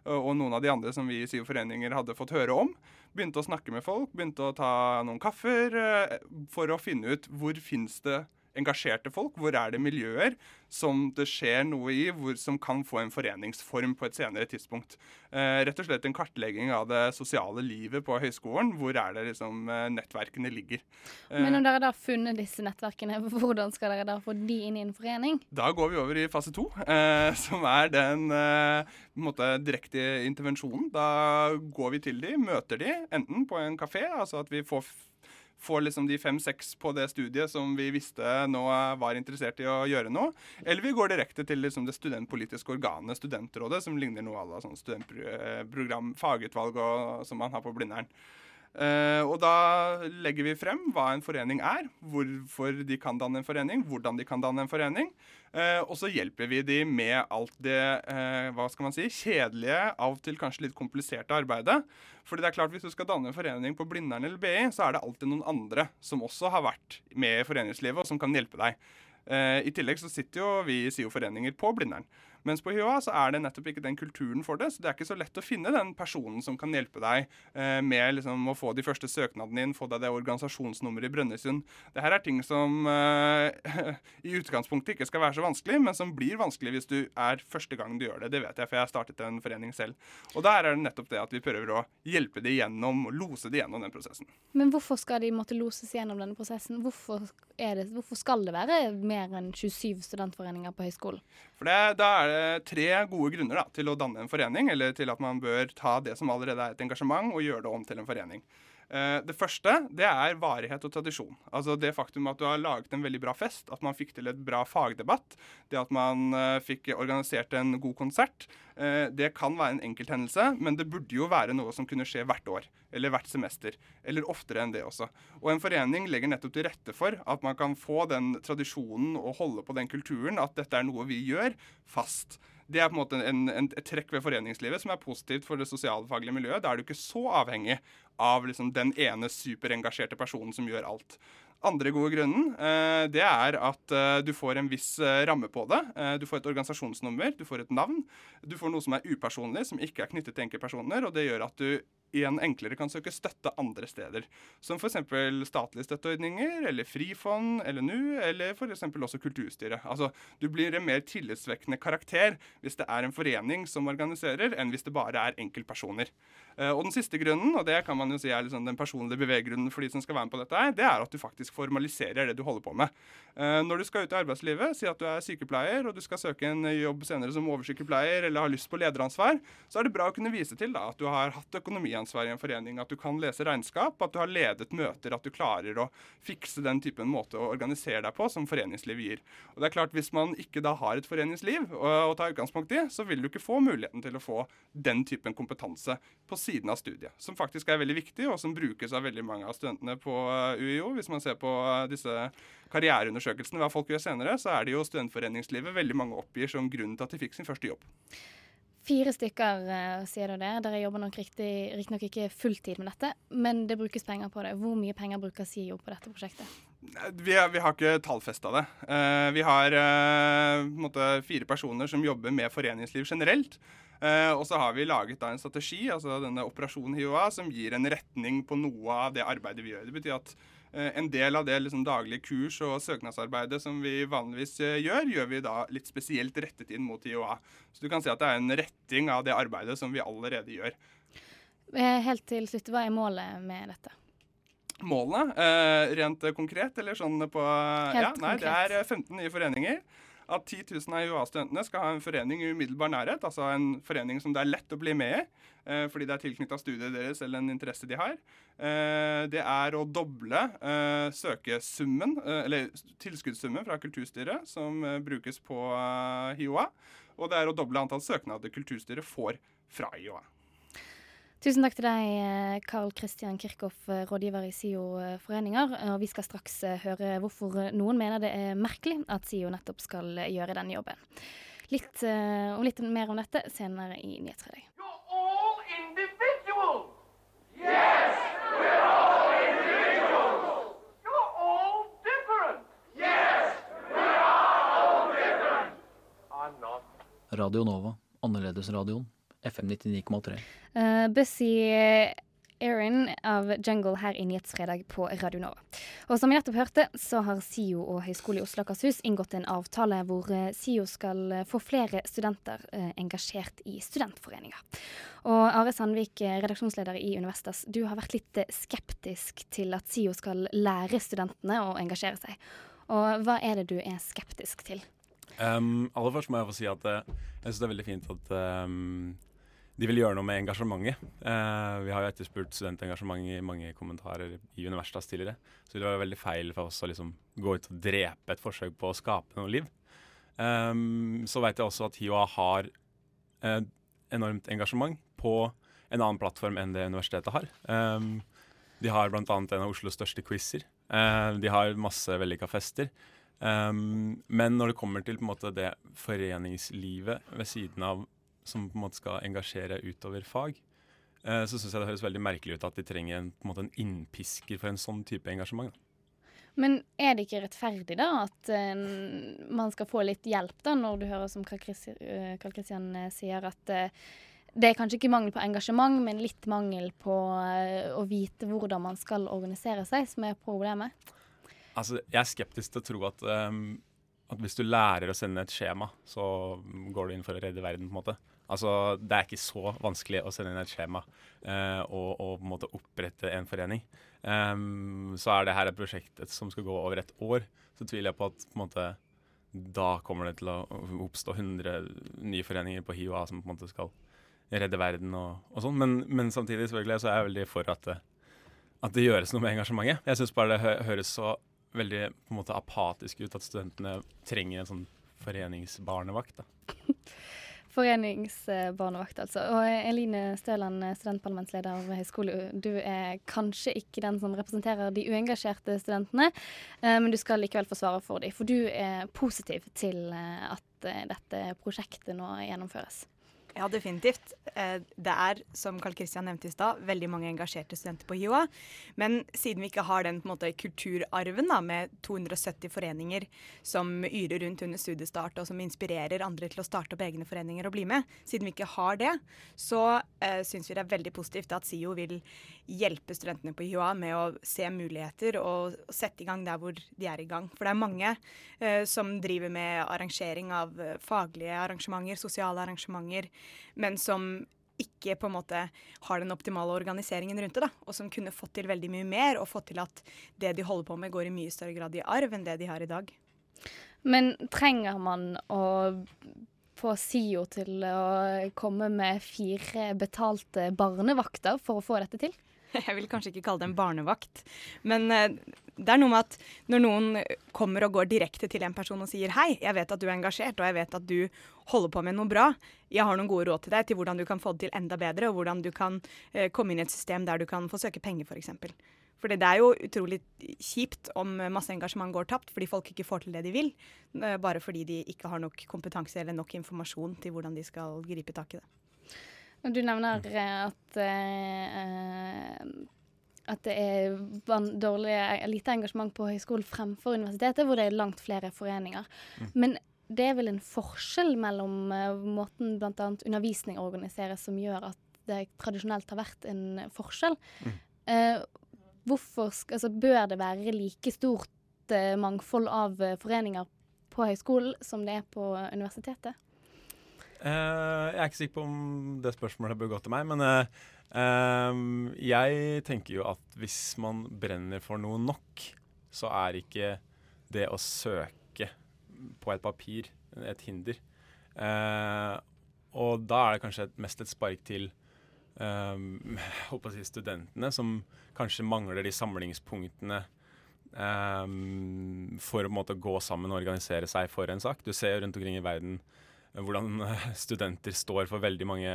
og og noen av de andre som vi i SIO Foreninger hadde fått høre om. Begynte å snakke med folk, begynte å ta noen kaffer eh, for å finne ut hvor fins det engasjerte folk, hvor er det miljøer som det skjer noe i, hvor, som kan få en foreningsform på et senere tidspunkt. Eh, rett og slett en kartlegging av det sosiale livet på høyskolen. Hvor er det liksom eh, nettverkene ligger. Eh, Men når dere da har funnet disse nettverkene, [LAUGHS] hvordan skal dere da få de inn i en forening? Da går vi over i fase to, eh, som er den eh, måte direkte intervensjonen. Da går vi til de, møter de, enten på en kafé, altså at vi får, får liksom de fem-seks på det studiet som vi visste nå var interessert i å gjøre noe, eller vi går direkte til liksom det studentpolitiske organet, Studentrådet, som ligner noe à la sånn studentprogram, fagutvalg og, som man har på Blindern. Eh, og da legger vi frem hva en forening er, hvorfor de kan danne en forening, hvordan de kan danne en forening. Uh, og så hjelper vi de med alt det uh, hva skal man si, kjedelige, av og til kanskje litt kompliserte arbeidet. Fordi det er klart Hvis du skal danne en forening på Blindern eller BI, så er det alltid noen andre som også har vært med i foreningslivet, og som kan hjelpe deg. I tillegg så sitter jo vi i SIO Foreninger på Blindern. Mens på HiOA så er det nettopp ikke den kulturen for det, så det er ikke så lett å finne den personen som kan hjelpe deg eh, med liksom, å få de første søknadene inn, få deg det organisasjonsnummeret i Brønnøysund. Det her er ting som eh, [LAUGHS] i utgangspunktet ikke skal være så vanskelig, men som blir vanskelig hvis du er første gang du gjør det. Det vet jeg, for jeg har startet en forening selv. Og der er det nettopp det at vi prøver å hjelpe de gjennom, og lose de gjennom den prosessen. Men hvorfor skal de måtte loses gjennom denne prosessen? Hvorfor, det, hvorfor skal det være mer enn 27 studentforeninger på høyskolen? For det, Da er det tre gode grunner da, til å danne en forening, eller til at man bør ta det som allerede er et engasjement, og gjøre det om til en forening. Eh, Det første det er varighet og tradisjon. Altså Det faktum at du har laget en veldig bra fest, at man fikk til et bra fagdebatt, det at man eh, fikk organisert en god konsert, eh, det kan være en enkelthendelse, men det burde jo være noe som kunne skje hvert år, eller hvert semester, eller oftere enn det også. Og en forening legger nettopp til rette for at man kan få den tradisjonen og holde på den kulturen, at dette er noe vi gjør, fast. Det er på en måte en, en, et trekk ved foreningslivet som er positivt for det sosialfaglige miljøet. Da er du ikke så avhengig av liksom, den ene superengasjerte personen som gjør alt. Andre gode grunnen eh, det er at eh, du får en viss eh, ramme på det. Du får et organisasjonsnummer, du får et navn. Du får noe som er upersonlig, som ikke er knyttet til enkeltpersoner. Og det gjør at du igjen enklere kan søke støtte andre steder. Som f.eks. statlige støtteordninger, eller Frifond, eller NU, eller f.eks. også Kulturstyret. Altså, Du blir en mer tillitsvekkende karakter hvis det er en forening som organiserer, enn hvis det bare er enkeltpersoner. Eh, og den siste grunnen, og det kan man jo si er liksom den personlige beveggrunnen for de som skal være med på dette, det er at du faktisk formaliserer det du holder på med. Eh, når du skal ut i arbeidslivet, si at du er sykepleier og du skal søke en jobb senere som oversykepleier eller har lyst på lederansvar, så er det bra å kunne vise til da, at du har hatt økonomiansvar i en forening, at du kan lese regnskap, at du har ledet møter, at du klarer å fikse den typen måte å organisere deg på som foreningslivet gir. Og det er klart, Hvis man ikke da har et foreningsliv å, ta utgangspunkt i, så vil du ikke få muligheten til å få den typen kompetanse på siden av studiet, som faktisk er veldig viktig, og som brukes av veldig mange av studentene på UiO. Hvis man ser på disse karriereundersøkelsene hva folk gjør senere, så er det jo studentforeningslivet veldig mange oppgir som grunnen til at de fikk sin første jobb. Fire stykker, uh, sier du det. Dere jobber nok riktignok ikke fulltid med dette, men det brukes penger på det. Hvor mye penger bruker SIO på dette prosjektet? Vi, er, vi har ikke tallfesta det. Uh, vi har uh, måte, fire personer som jobber med foreningsliv generelt. Uh, og så har vi laget da en strategi, altså denne operasjonen HiOA, som gir en retning på noe av det arbeidet vi gjør. Det betyr at en del av det liksom, daglige kurs- og søknadsarbeidet som vi vanligvis uh, gjør, gjør vi da litt spesielt rettet inn mot IOA. Så du kan si at det er en retting av det arbeidet som vi allerede gjør. Helt til slutt, hva er målet med dette? Målene, rent konkret, eller sånn på Helt ja, Nei, konkret. det er 15 nye foreninger at 10 000 av UiA-studentene skal ha en forening i umiddelbar nærhet, altså en forening som det er lett å bli med i, eh, fordi det er tilknytta studiet deres eller en interesse de har. Eh, det er å doble eh, søkesummen, eller tilskuddssummen fra kulturstyret som brukes på HiOA, og det er å doble antall søknader kulturstyret får fra HiOA. Tusen takk til deg, eh, Karl Kristian Kirchhoff, eh, rådgiver i SIO Foreninger. Og vi skal straks eh, høre hvorfor noen mener det er merkelig at SIO nettopp skal eh, gjøre denne jobben. Litt, eh, og litt mer om dette senere i Nyhetsfredag. Yes, we're all individuals. You're all different. Yes, we all different. I'm not. Radio Nova, annerledesradioen, FM 99,3. Uh, Bussy Erin av Jungle her i Nyhetsfredag på Radio Nova. Og som vi nettopp hørte, så har SIO og Høgskolen i Oslo og Akershus inngått en avtale hvor eh, SIO skal eh, få flere studenter eh, engasjert i studentforeninger. Og Are Sandvik, redaksjonsleder i Universitas, du har vært litt skeptisk til at SIO skal lære studentene å engasjere seg. Og hva er det du er skeptisk til? Um, aller først må jeg få si at jeg syns det er veldig fint at um, de vil gjøre noe med engasjementet. Eh, vi har jo etterspurt studentengasjement i mange kommentarer i Universitas tidligere. Så det var veldig feil for oss å liksom gå ut og drepe et forsøk på å skape noe liv. Um, så vet jeg også at HiOA har eh, enormt engasjement på en annen plattform enn det universitetet har. Um, de har bl.a. en av Oslos største quizer. Eh, de har masse vellykka fester. Um, men når det kommer til måte, det foreningslivet ved siden av som på en måte skal engasjere utover fag, eh, så syns jeg det høres veldig merkelig ut at de trenger en, på en, en innpisker for en sånn type engasjement. Da. Men er det ikke rettferdig da at uh, man skal få litt hjelp, da, når du hører som Karl Kristian uh, sier at uh, det er kanskje ikke mangel på engasjement, men litt mangel på å vite hvordan man skal organisere seg, som er problemet? Altså, jeg er skeptisk til å tro at, um, at hvis du lærer å sende et skjema, så går du inn for å redde verden, på en måte. Altså, det er ikke så vanskelig å sende inn et skjema eh, og, og på en måte opprette en forening. Um, så er det her et prosjekt som skal gå over et år. Så tviler jeg på at på en måte, da kommer det til å oppstå 100 nye foreninger på HiOA som på en måte skal redde verden og, og sånn. Men, men samtidig selvfølgelig så er jeg veldig for at at det gjøres noe med engasjementet. Jeg syns bare det høres så veldig på en måte apatisk ut at studentene trenger en sånn foreningsbarnevakt. da. [LAUGHS] Foreningsbarnevakt, altså. Og Eline Støland, studentparlamentsleder ved Høgskole, du er kanskje ikke den som representerer de uengasjerte studentene, eh, men du skal likevel forsvare for dem. For du er positiv til eh, at eh, dette prosjektet nå gjennomføres. Ja, definitivt. Eh, Det er, som Karl Kristian nevnte i stad, veldig mange engasjerte studenter på HiOA. Men siden vi ikke har den måte, kulturarven da, med 270 foreninger som yrer rundt under studiestart, og som inspirerer andre til å starte opp egne foreninger og bli med, siden vi ikke har det, så uh, syns vi det er veldig positivt at SIO vil hjelpe studentene på HiOA med å se muligheter og sette i gang der hvor de er i gang. For det er mange eh, som driver med arrangering av eh, faglige arrangementer, sosiale arrangementer, men som ikke på en måte har den optimale organiseringen rundt det, da, og som kunne fått til veldig mye mer, og fått til at det de holder på med, går i mye større grad i arv enn det de har i dag. Men trenger man å få SIO til å komme med fire betalte barnevakter for å få dette til? [LAUGHS] Jeg vil kanskje ikke kalle det en barnevakt, men eh, det er noe med at når noen kommer og går direkte til en person og sier hei, jeg vet at du er engasjert, og jeg vet at du holder på med noe bra, jeg har noen gode råd til deg til hvordan du kan få det til enda bedre, og hvordan du kan eh, komme inn i et system der du kan få søke penger, f.eks. For det er jo utrolig kjipt om masse engasjement går tapt fordi folk ikke får til det de vil, eh, bare fordi de ikke har nok kompetanse eller nok informasjon til hvordan de skal gripe tak i det. Du nevner eh, at, eh, at det er dårlig, lite engasjement på høyskolen fremfor universitetet, hvor det er langt flere foreninger. Mm. Men det er vel en forskjell mellom uh, måten bl.a. undervisning organiseres som gjør at det tradisjonelt har vært en forskjell. Mm. Uh, hvorfor altså, bør det være like stort uh, mangfold av foreninger på høyskolen som det er på universitetet? Jeg er ikke sikker på om det spørsmålet bør gå til meg, men ehm, jeg tenker jo at hvis man brenner for noe nok, så er ikke det å søke på et papir et hinder. Uh, og da er det kanskje mest et spark til [LAUGHS] um, si studentene, som kanskje mangler de samlingspunktene um, for å gå sammen og organisere seg for en sak. Du ser jo rundt omkring i verden eh, hvordan [LAUGHS] studenter står for veldig mange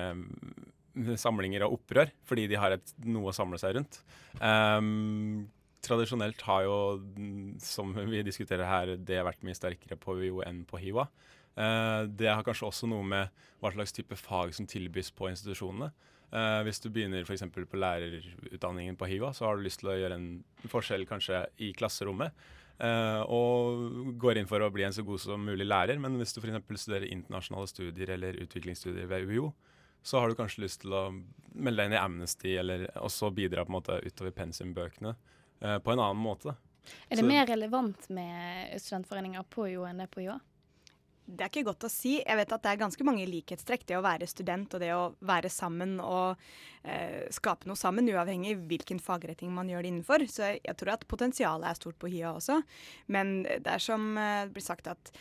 samlinger og opprør, fordi de har et, noe å samle seg rundt. Um, tradisjonelt har jo, som vi diskuterer her, det vært mye sterkere på UiO enn på HiWA. Uh, det har kanskje også noe med hva slags type fag som tilbys på institusjonene. Uh, hvis du begynner f.eks. på lærerutdanningen på HiWA, så har du lyst til å gjøre en forskjell kanskje i klasserommet. Uh, og går inn for å bli en så god som mulig lærer. Men hvis du f.eks. studerer internasjonale studier eller utviklingsstudier ved UiO, så har du kanskje lyst til å melde deg inn i Amnesty eller også bidra på en måte utover pensumbøkene eh, på en annen måte. Er det Så- mer relevant med studentforeninger på UiO enn det på UiA? Det er ikke godt å si. Jeg vet at det er ganske mange likhetstrekk. Det å være student og det å være sammen og eh, skape noe sammen, uavhengig hvilken fagretning man gjør det innenfor. Så jeg, tror at potensialet er stort på HiA også. Men det er som eh, det blir sagt at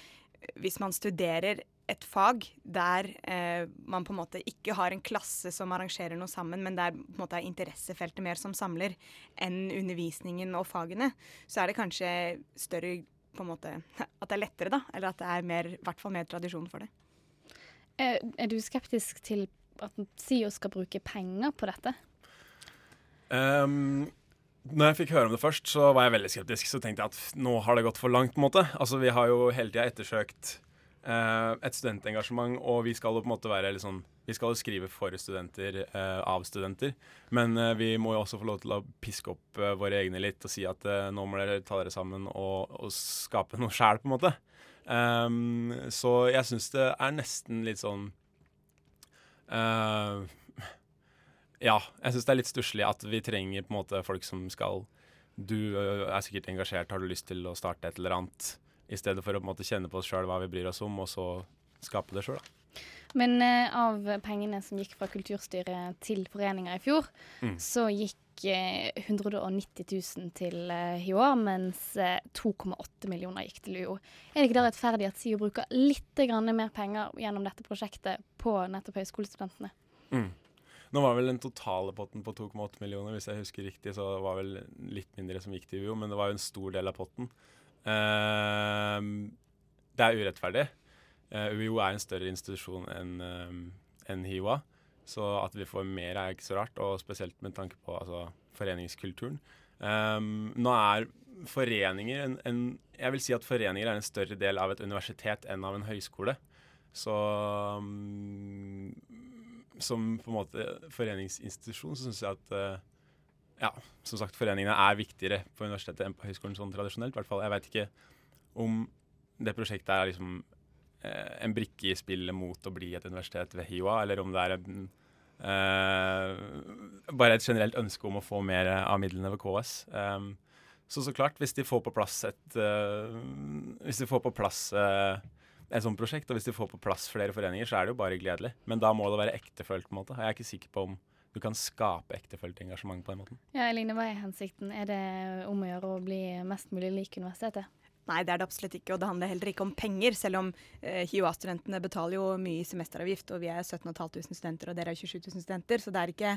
hvis man studerer et fag der eh, man på en måte ikke har en klasse som arrangerer noe sammen, men der på en måte er interessefeltet mer som samler enn undervisningen og fagene, så er det kanskje større på en måte, At det er lettere, da. Eller at det er mer, i hvert fall mer tradisjon for det. Er, er du skeptisk til at SIO skal bruke penger på dette? Um, når jeg fikk høre om det først, så var jeg veldig skeptisk. Så tenkte jeg at nå har det gått for langt. på en måte. Altså, Vi har jo hele tida ettersøkt eh, et studentengasjement, og vi skal jo på en måte være litt sånn Vi skal jo skrive for studenter eh, av studenter, men eh, vi må jo også få lov til å piske opp eh, våre egne litt og si at eh, nå må dere ta dere sammen og, og skape noe sjæl, på en måte. Um, så jeg syns det er nesten litt sånn uh, ja, jeg syns det er litt stusslig at vi trenger på en måte folk som skal Du er sikkert engasjert, har du lyst til å starte et eller annet? I stedet for å på en måte kjenne på oss sjøl hva vi bryr oss om, og så skape det sjøl. Men eh, av pengene som gikk fra Kulturstyret til foreninger i fjor, Mm. så gikk eh, 190 000 til eh, HiOA, mens eh, 2,8 millioner gikk til UiO. Er det ikke da rettferdig at SIO bruker litt grann mer penger gjennom dette prosjektet på nettopp høyskolestudentene? Mm. Nå var vel den totale potten på 2,8 millioner, hvis jeg husker riktig, så det var vel litt mindre som gikk til UiO, men det var jo en stor del av potten. Ehm, det er urettferdig. Eh, UiO er en større institusjon enn ehm, enn HiOA, så at vi får mer er ikke så rart, og spesielt med tanke på altså, foreningskulturen. Um, nå er foreninger en, en Jeg vil si at foreninger er en større del av et universitet enn av en høyskole. Så um, som på en måte foreningsinstitusjon så syns jeg at eh, ja, som sagt, foreningene er viktigere på universitetet enn på høyskolen sånn tradisjonelt. hvert fall. Jeg veit ikke om det prosjektet er liksom eh, en brikke i spillet mot å bli et universitet ved HiOA, eller om det er en, eh, bare et generelt ønske om å få mer av midlene ved KS. Um, så så klart, hvis de får på plass et uh, Hvis de får på plass uh, et sånt prosjekt. Og hvis de får på plass flere foreninger, så er det jo bare gledelig. Men da må det være ektefølt, på en måte. Jeg er ikke sikker på om du kan skape ektefølt engasjement på den måten. Ja, Eline, hva er hensikten? Er det om å gjøre å bli mest mulig lik universitetet? Nei, det er det absolutt ikke, og det handler heller ikke om penger. Selv om eh, HiOA-studentene betaler jo mye i semesteravgift, og vi er 17 500 studenter og dere er 27 000 studenter, så det er, ikke,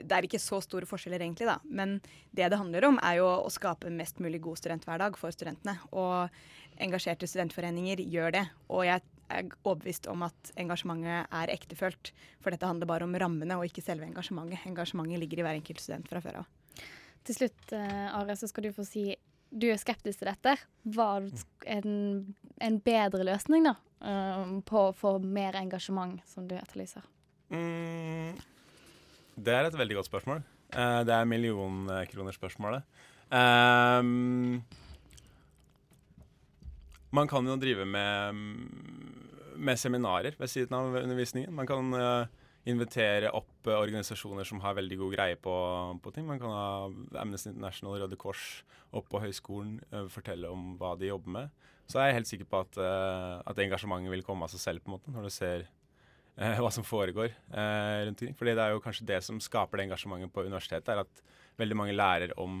det er ikke så store forskjeller egentlig, da. Men det det handler om, er jo å skape mest mulig god studenthverdag for studentene. Og engasjerte studentforeninger gjør det. Og jeg er overbevist om at engasjementet er ektefølt, for dette handler bare om rammene og ikke selve engasjementet. Engasjementet ligger i hver enkelt student fra før av. Til slutt, uh, Are, så skal du få si du er skeptisk til dette. Hva er en, en bedre løsning da, um, på å få mer engasjement, som du etterlyser? Mm, det er et veldig godt spørsmål. Uh, det er millionkronerspørsmålet. Um, man kan jo drive med, med, seminarer ved siden av undervisningen. Man kan uh, invitere opp uh, organisasjoner som har veldig god greie på, på, ting. Man kan ha Amnesty International, Røde Kors opp på høyskolen, uh, fortelle om hva de jobber med. Så er jeg helt sikker på at, at engasjementet vil komme av seg selv, på en måte, når du ser hva som foregår rundt omkring. Fordi det er jo kanskje det som skaper det engasjementet på universitetet, er at veldig mange lærer om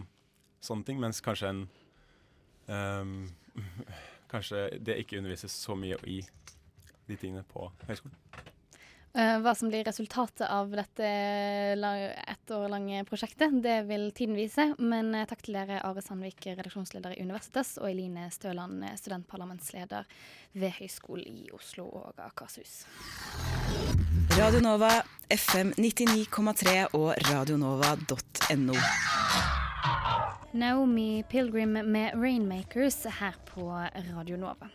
sånne ting, mens kanskje en um, kanskje det ikke undervises så mye i de tingene på høyskolen. Uh, hva som blir resultatet av dette ett år lange prosjektet, det vil tiden vise. Men uh, takk til dere, Are Sandvik, redaksjonsleder i Universitas, og Eline Støland, studentparlamentsleder ved Høgskolen i Oslo og Akershus. Radio Nova, FM 99,3 og radionova.no. Naomi Pilgrim med 'Rainmakers' her på Radio Nova.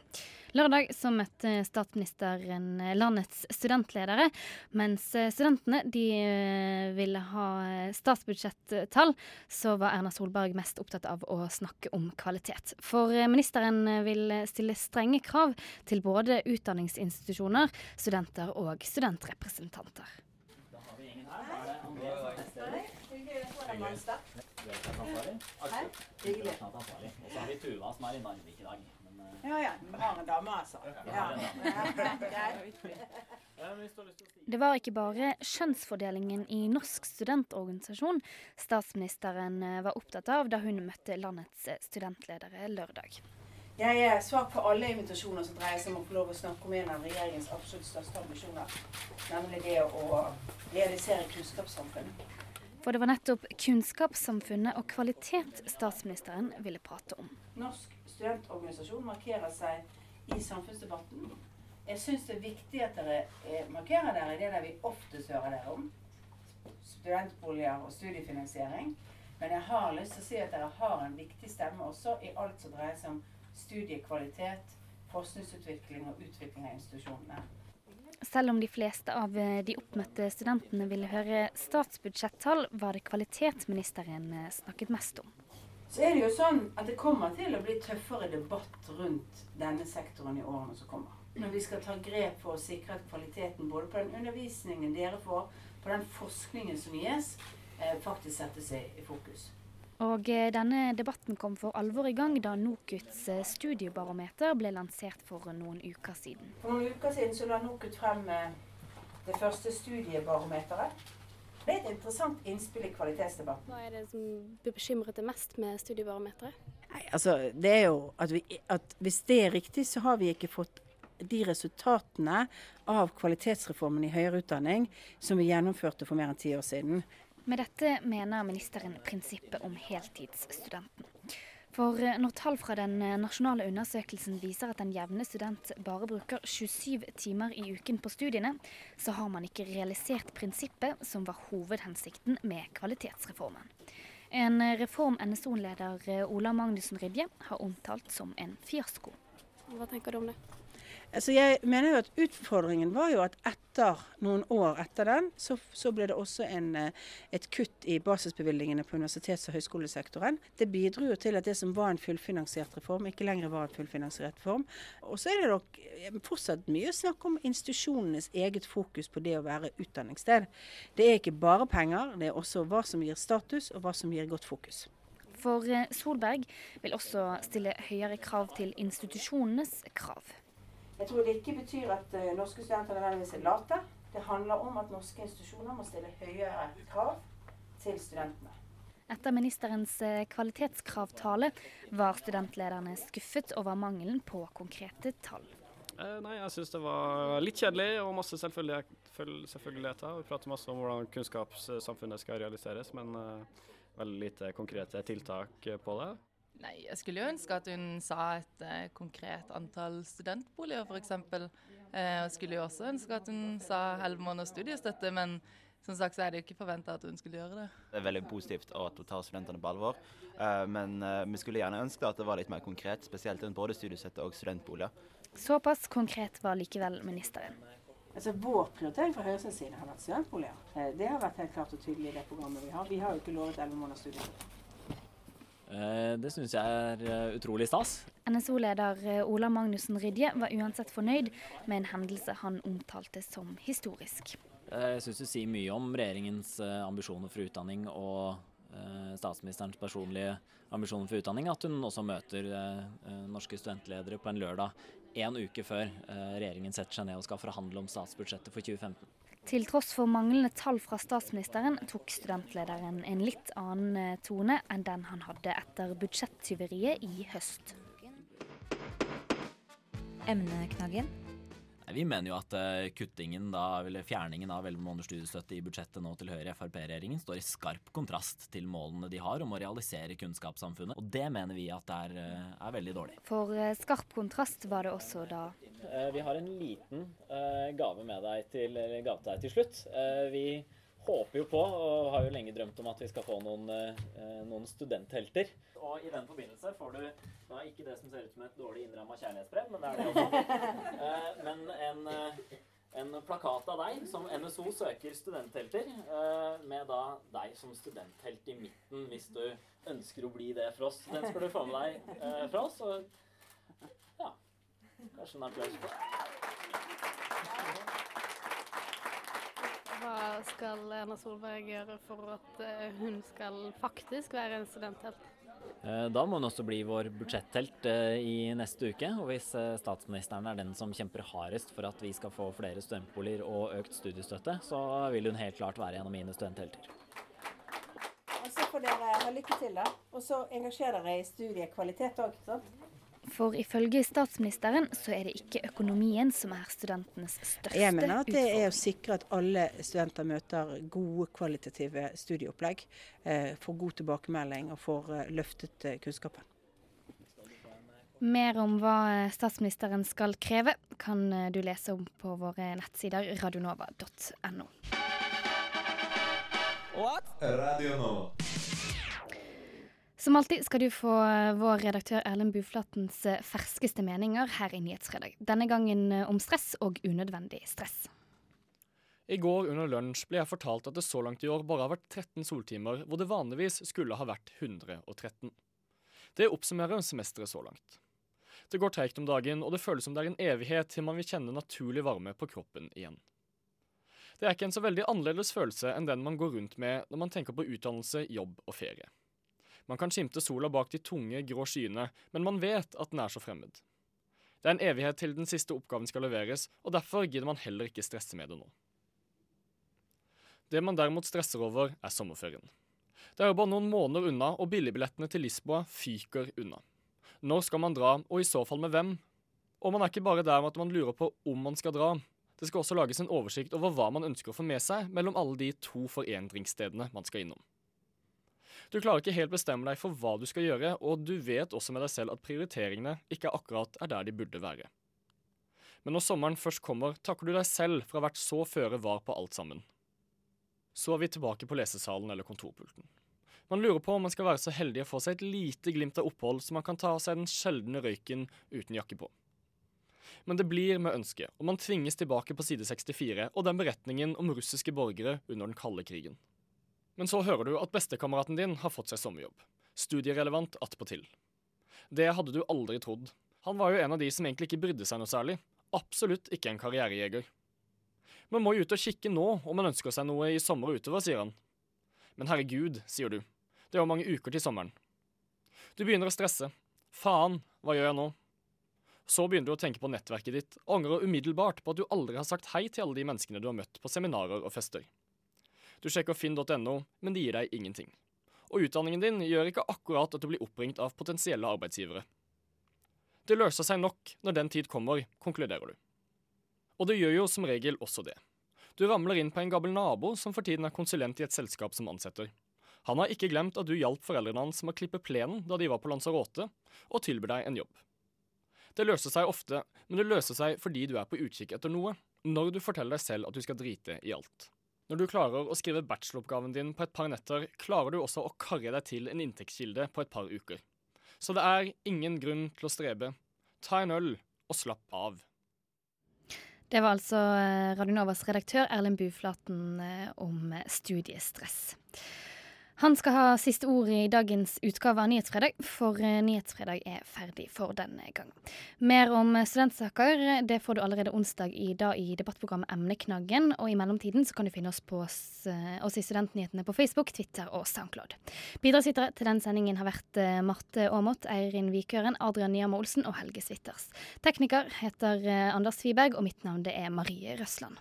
Lørdag så møtte statsministeren landets studentledere, mens studentene de ville ha statsbudsjettall, så var Erna Solberg mest opptatt av å snakke om kvalitet. For ministeren vil stille strenge krav til både utdanningsinstitusjoner, studenter og studentrepresentanter. Da har vi ingen her. Hyggelig. Og så har vi Tuva som er i Narvik i dag. Uh... Ja ja, vi dame, altså. Det var ikke bare kjønnsfordelingen i Norsk studentorganisasjon statsministeren eh, var opptatt av da hun møtte landets eh, studentledere lørdag. Jeg er svak på alle invitasjoner som dreier seg om å få lov å snakke om en av regjeringens absolutt største ambisjoner, nemlig det å realisere kunnskapssamfunnet. For det var nettopp kunnskapssamfunnet og kvalitet statsministeren ville prate om. Norsk studentorganisasjon markerer seg i samfunnsdebatten. Jeg syns det er viktig at dere eh, markerer dere i det der vi oftest hører dere om. Studentboliger og studiefinansiering. Men jeg har lyst til å si at dere har en viktig stemme også i alt som dreier seg om studiekvalitet, forskningsutvikling og utvikling av institusjonene. Selv om de fleste av eh, de oppmøtte studentene ville høre statsbudsjettall, var det kvalitetsministeren eh, snakket mest om. Så er det jo sånn at det kommer til å bli tøffere debatt rundt denne sektoren i årene som kommer. Når vi skal ta grep for å sikre at kvaliteten både på den undervisningen dere får, på den forskningen som gis, faktisk setter seg i fokus. Og eh, denne debatten kom for alvor i gang da NOKUTs eh, studiebarometer ble lansert for noen uker siden. For noen uker siden så la NOKUT frem eh, det første studiebarometeret. Det er et interessant innspill i kvalitetsdebatten. Hva er det som bekymret deg mest med studiebarometeret? Nei, altså, det er jo at, vi, at Hvis det er riktig, så har vi ikke fått de resultatene av kvalitetsreformen i høyere utdanning som vi gjennomførte for mer enn ti år siden. Med dette mener ministeren prinsippet om heltidsstudenten. For eh, når tall fra den eh, nasjonale undersøkelsen viser at en jevne student bare bruker 27 timer i uken på studiene, så har man ikke realisert prinsippet som var hovedhensikten med kvalitetsreformen. En eh, reform NSO-leder Ola Magnussen Rydje har omtalt som en fiasko. Hva tenker du om det? Altså jeg mener jo at Utfordringen var jo at etter noen år etter den, så, så ble det også en, eh, et kutt i basisbevilgningene på universitets- og høyskolesektoren. Det bidro jo til at det som var en fullfinansiert reform, ikke lenger var en fullfinansiert reform. Og så er det nok eh, fortsatt mye snakk om institusjonenes eget fokus på det å være utdanningssted. Det er ikke bare penger, det er også hva som gir status, og hva som gir godt fokus. For eh, Solberg vil også stille høyere krav til institusjonenes krav. Jeg tror det ikke betyr at eh, norske studenter nødvendigvis er late. Det handler om at norske institusjoner må stille høyere krav til studentene. Etter ministerens eh, kvalitetskravtale var studentlederne skuffet over mangelen på konkrete tall. Eh, nei, jeg syns det var litt kjedelig og masse selvfølgelighet- føl- selvfølgeligheter. Vi prater masse om hvordan kunnskapssamfunnet skal realiseres, men eh, veldig lite konkrete tiltak på det. Nei, jeg skulle jo ønske at hun sa et eh, konkret antall studentboliger, f.eks. Eh, og skulle jo også ønske at hun sa elleve måneders studiestøtte, men som sagt så er det jo ikke forventa at hun skulle gjøre det. Det er veldig positivt at hun tar studentene på alvor, eh, men eh, vi skulle gjerne ønske at det var litt mer konkret, spesielt rundt både studiestøtte og studentboliger. Såpass konkret var likevel ministeren. Altså Vår prioritering fra Høyres side har vært studentboliger. Eh, Det har vært helt klart og tydelig i det programmet vi har. Vi har jo ikke lovet 11 måneders studiestøtte. Eh, Det syns jeg er eh, utrolig stas. NSO-leder eh, Ola Magnussen Rydje var uansett fornøyd med en hendelse han omtalte som historisk. Jeg syns det sier mye om regjeringens ambisjoner for utdanning og statsministerens personlige ambisjoner for utdanning at hun også møter norske studentledere på en lørdag en uke før regjeringen setter seg ned og skal forhandle om statsbudsjettet for 2015. Til tross for manglende tall fra statsministeren tok studentlederen en litt annen eh, tone enn den han hadde etter budsjettyveriet i høst. Emneknaggen. Vi mener jo at eh, kuttingen da, eller fjerningen av 11 måneders studiestøtte i budsjettet nå til Høyre-Frp-regjeringen står i skarp kontrast til målene de har om å realisere kunnskapssamfunnet. Og det mener vi at er, eh, er veldig dårlig. For eh, skarp kontrast var det også da Vi har en liten eh, gave med deg til, eller gave til deg til slutt. Eh, Vi håper jo på, og har jo lenge drømt om, at vi skal få noen, noen studenthelter. Og i den forbindelse får du da ikke det som ser ut som et dårlig innramma kjærlighetsbrev, men det er det også. [LAUGHS] plakat av deg som NSO søker studenthelter, eh, med da deg som studenthelt i midten, hvis du ønsker å bli det for oss. Den skal du få med deg eh, fra oss. Og ja, kanskje en applaus Hva skal Erna Solberg gjøre for at eh, hun skal faktisk være en studenthelt? Eh, Da må hun også bli vår budsjetthelt eh, i neste uke. Og hvis eh, statsministeren er den som kjemper hardest for at vi skal få flere studentboliger og økt studiestøtte, så vil hun helt klart være en av mine studenthelter. Og så får dere ha lykke til, da. Og så engasjer dere i studiekvalitet òg, sant? For ifølge statsministeren så er det ikke økonomien som er studentenes største utfordring. Jeg mener at det er å sikre at alle studenter møter gode kvalitative studieopplegg, eh, får god tilbakemelding og får eh, løftet eh, kunnskapen. Mer om hva statsministeren skal kreve, kan du lese om på våre nettsider radionova.no. Radio Nova. Som alltid skal du få eh, vår redaktør Erlend Buflatens eh, ferskeste meninger her i Nyhetsfredag. Denne gangen eh, om stress og unødvendig stress. I går under lunsj ble jeg fortalt at det så langt i år bare har vært 13 soltimer, hvor det vanligvis skulle ha vært 113. Det oppsummerer semesteret så langt. Det går treigt om dagen, og det føles som det er en evighet til man vil kjenne naturlig varme på kroppen igjen. Det er ikke en så veldig annerledes følelse enn den man går rundt med når man tenker på utdannelse, jobb og ferie. Man kan skimte sola bak de tunge, grå skyene, men man vet at den er så fremmed. Det er en evighet til den siste oppgaven skal leveres, og derfor gidder man heller ikke stresse med det nå. Det man derimot stresser over, er sommerferien. Det er jo bare noen måneder unna, og billigbillettene til Lisboa fyker unna. Når skal man dra, og i så fall med hvem? Og man er ikke bare der med at man lurer på om man skal dra. Det skal også lages en oversikt over hva man ønsker å få med seg mellom alle de to for-én-drinkstedene man skal innom. Du klarer ikke helt bestemme deg for hva du skal gjøre, og du vet også med deg selv at prioriteringene ikke akkurat er der de burde være. Men når sommeren først kommer, takker du deg selv for å ha vært så føre var på alt sammen. Så er vi tilbake på lesesalen eller kontorpulten. Man lurer på om man skal være så heldig å få seg et lite glimt av opphold, så man kan ta av seg den sjeldne røyken uten jakke på. Men det blir med ønske, og man tvinges tilbake på side 64 og den beretningen om russiske borgere under den kalde krigen. Men så hører du at bestekameraten din har fått seg sommerjobb. Studierelevant attpåtil. Det hadde du aldri trodd. Han var jo en av de som egentlig ikke brydde seg noe særlig. Absolutt ikke en karrierejeger. Man må jo ut og kikke nå om man ønsker seg noe i sommer og utover, sier han. Men herregud, sier du. Det er jo mange uker til sommeren. Du begynner å stresse. Faen, hva gjør jeg nå? Så begynner du å tenke på nettverket ditt, og angrer umiddelbart på at du aldri har sagt hei til alle de menneskene du har møtt på seminarer og fester. Du sjekker finn.no, men det gir deg ingenting. Og utdanningen din gjør ikke akkurat at du blir oppringt av potensielle arbeidsgivere. Det løser seg nok når den tid kommer, konkluderer du. Og det gjør jo som regel også det. Du ramler inn på en gammel nabo som for tiden er konsulent i et selskap som ansetter. Han har ikke glemt at du hjalp foreldrene hans med å klippe plenen da de var på Lanzarote, og tilbyr deg en jobb. Det løser seg ofte, men det løser seg fordi du er på utkikk etter noe, når du forteller deg selv at du skal drite i alt. Når du klarer å skrive bacheloroppgaven din på et par netter, klarer du også å karre deg til en inntektskilde på et par uker. Så det er ingen grunn til å strebe. Ta en øl og slapp av. Det var altså eh, Radionovas redaktør Erlend Buflaten eh, om studiestress. Han skal ha siste ord i dagens utgave av Nyhetsfredag, for eh, Nyhetsfredag er ferdig for denne gang. Mer om studentsaker det får du allerede onsdag i dag i debattprogrammet Emneknaggen. Og i mellomtiden så kan du finne oss, på, oss i Studentnyhetene på Facebook, Twitter og Soundcloud. Bidragsytere til den sendingen har vært eh, Marte Aamodt, Eirin Vikøren, Adrian Nyhammer Olsen og Helge Switters. Tekniker heter eh, Anders Wiberg, og mitt navn det er Marie Røsland.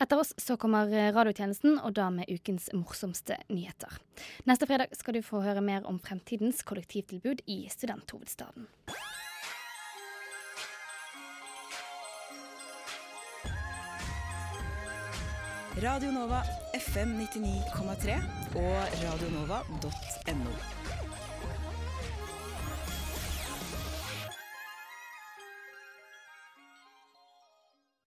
Etter oss så kommer radiotjenesten, og da med ukens morsomste nyheter. Neste fredag skal du få høre mer om fremtidens kollektivtilbud i studenthovedstaden. Radio Nova FM 99,3 og radionova.no.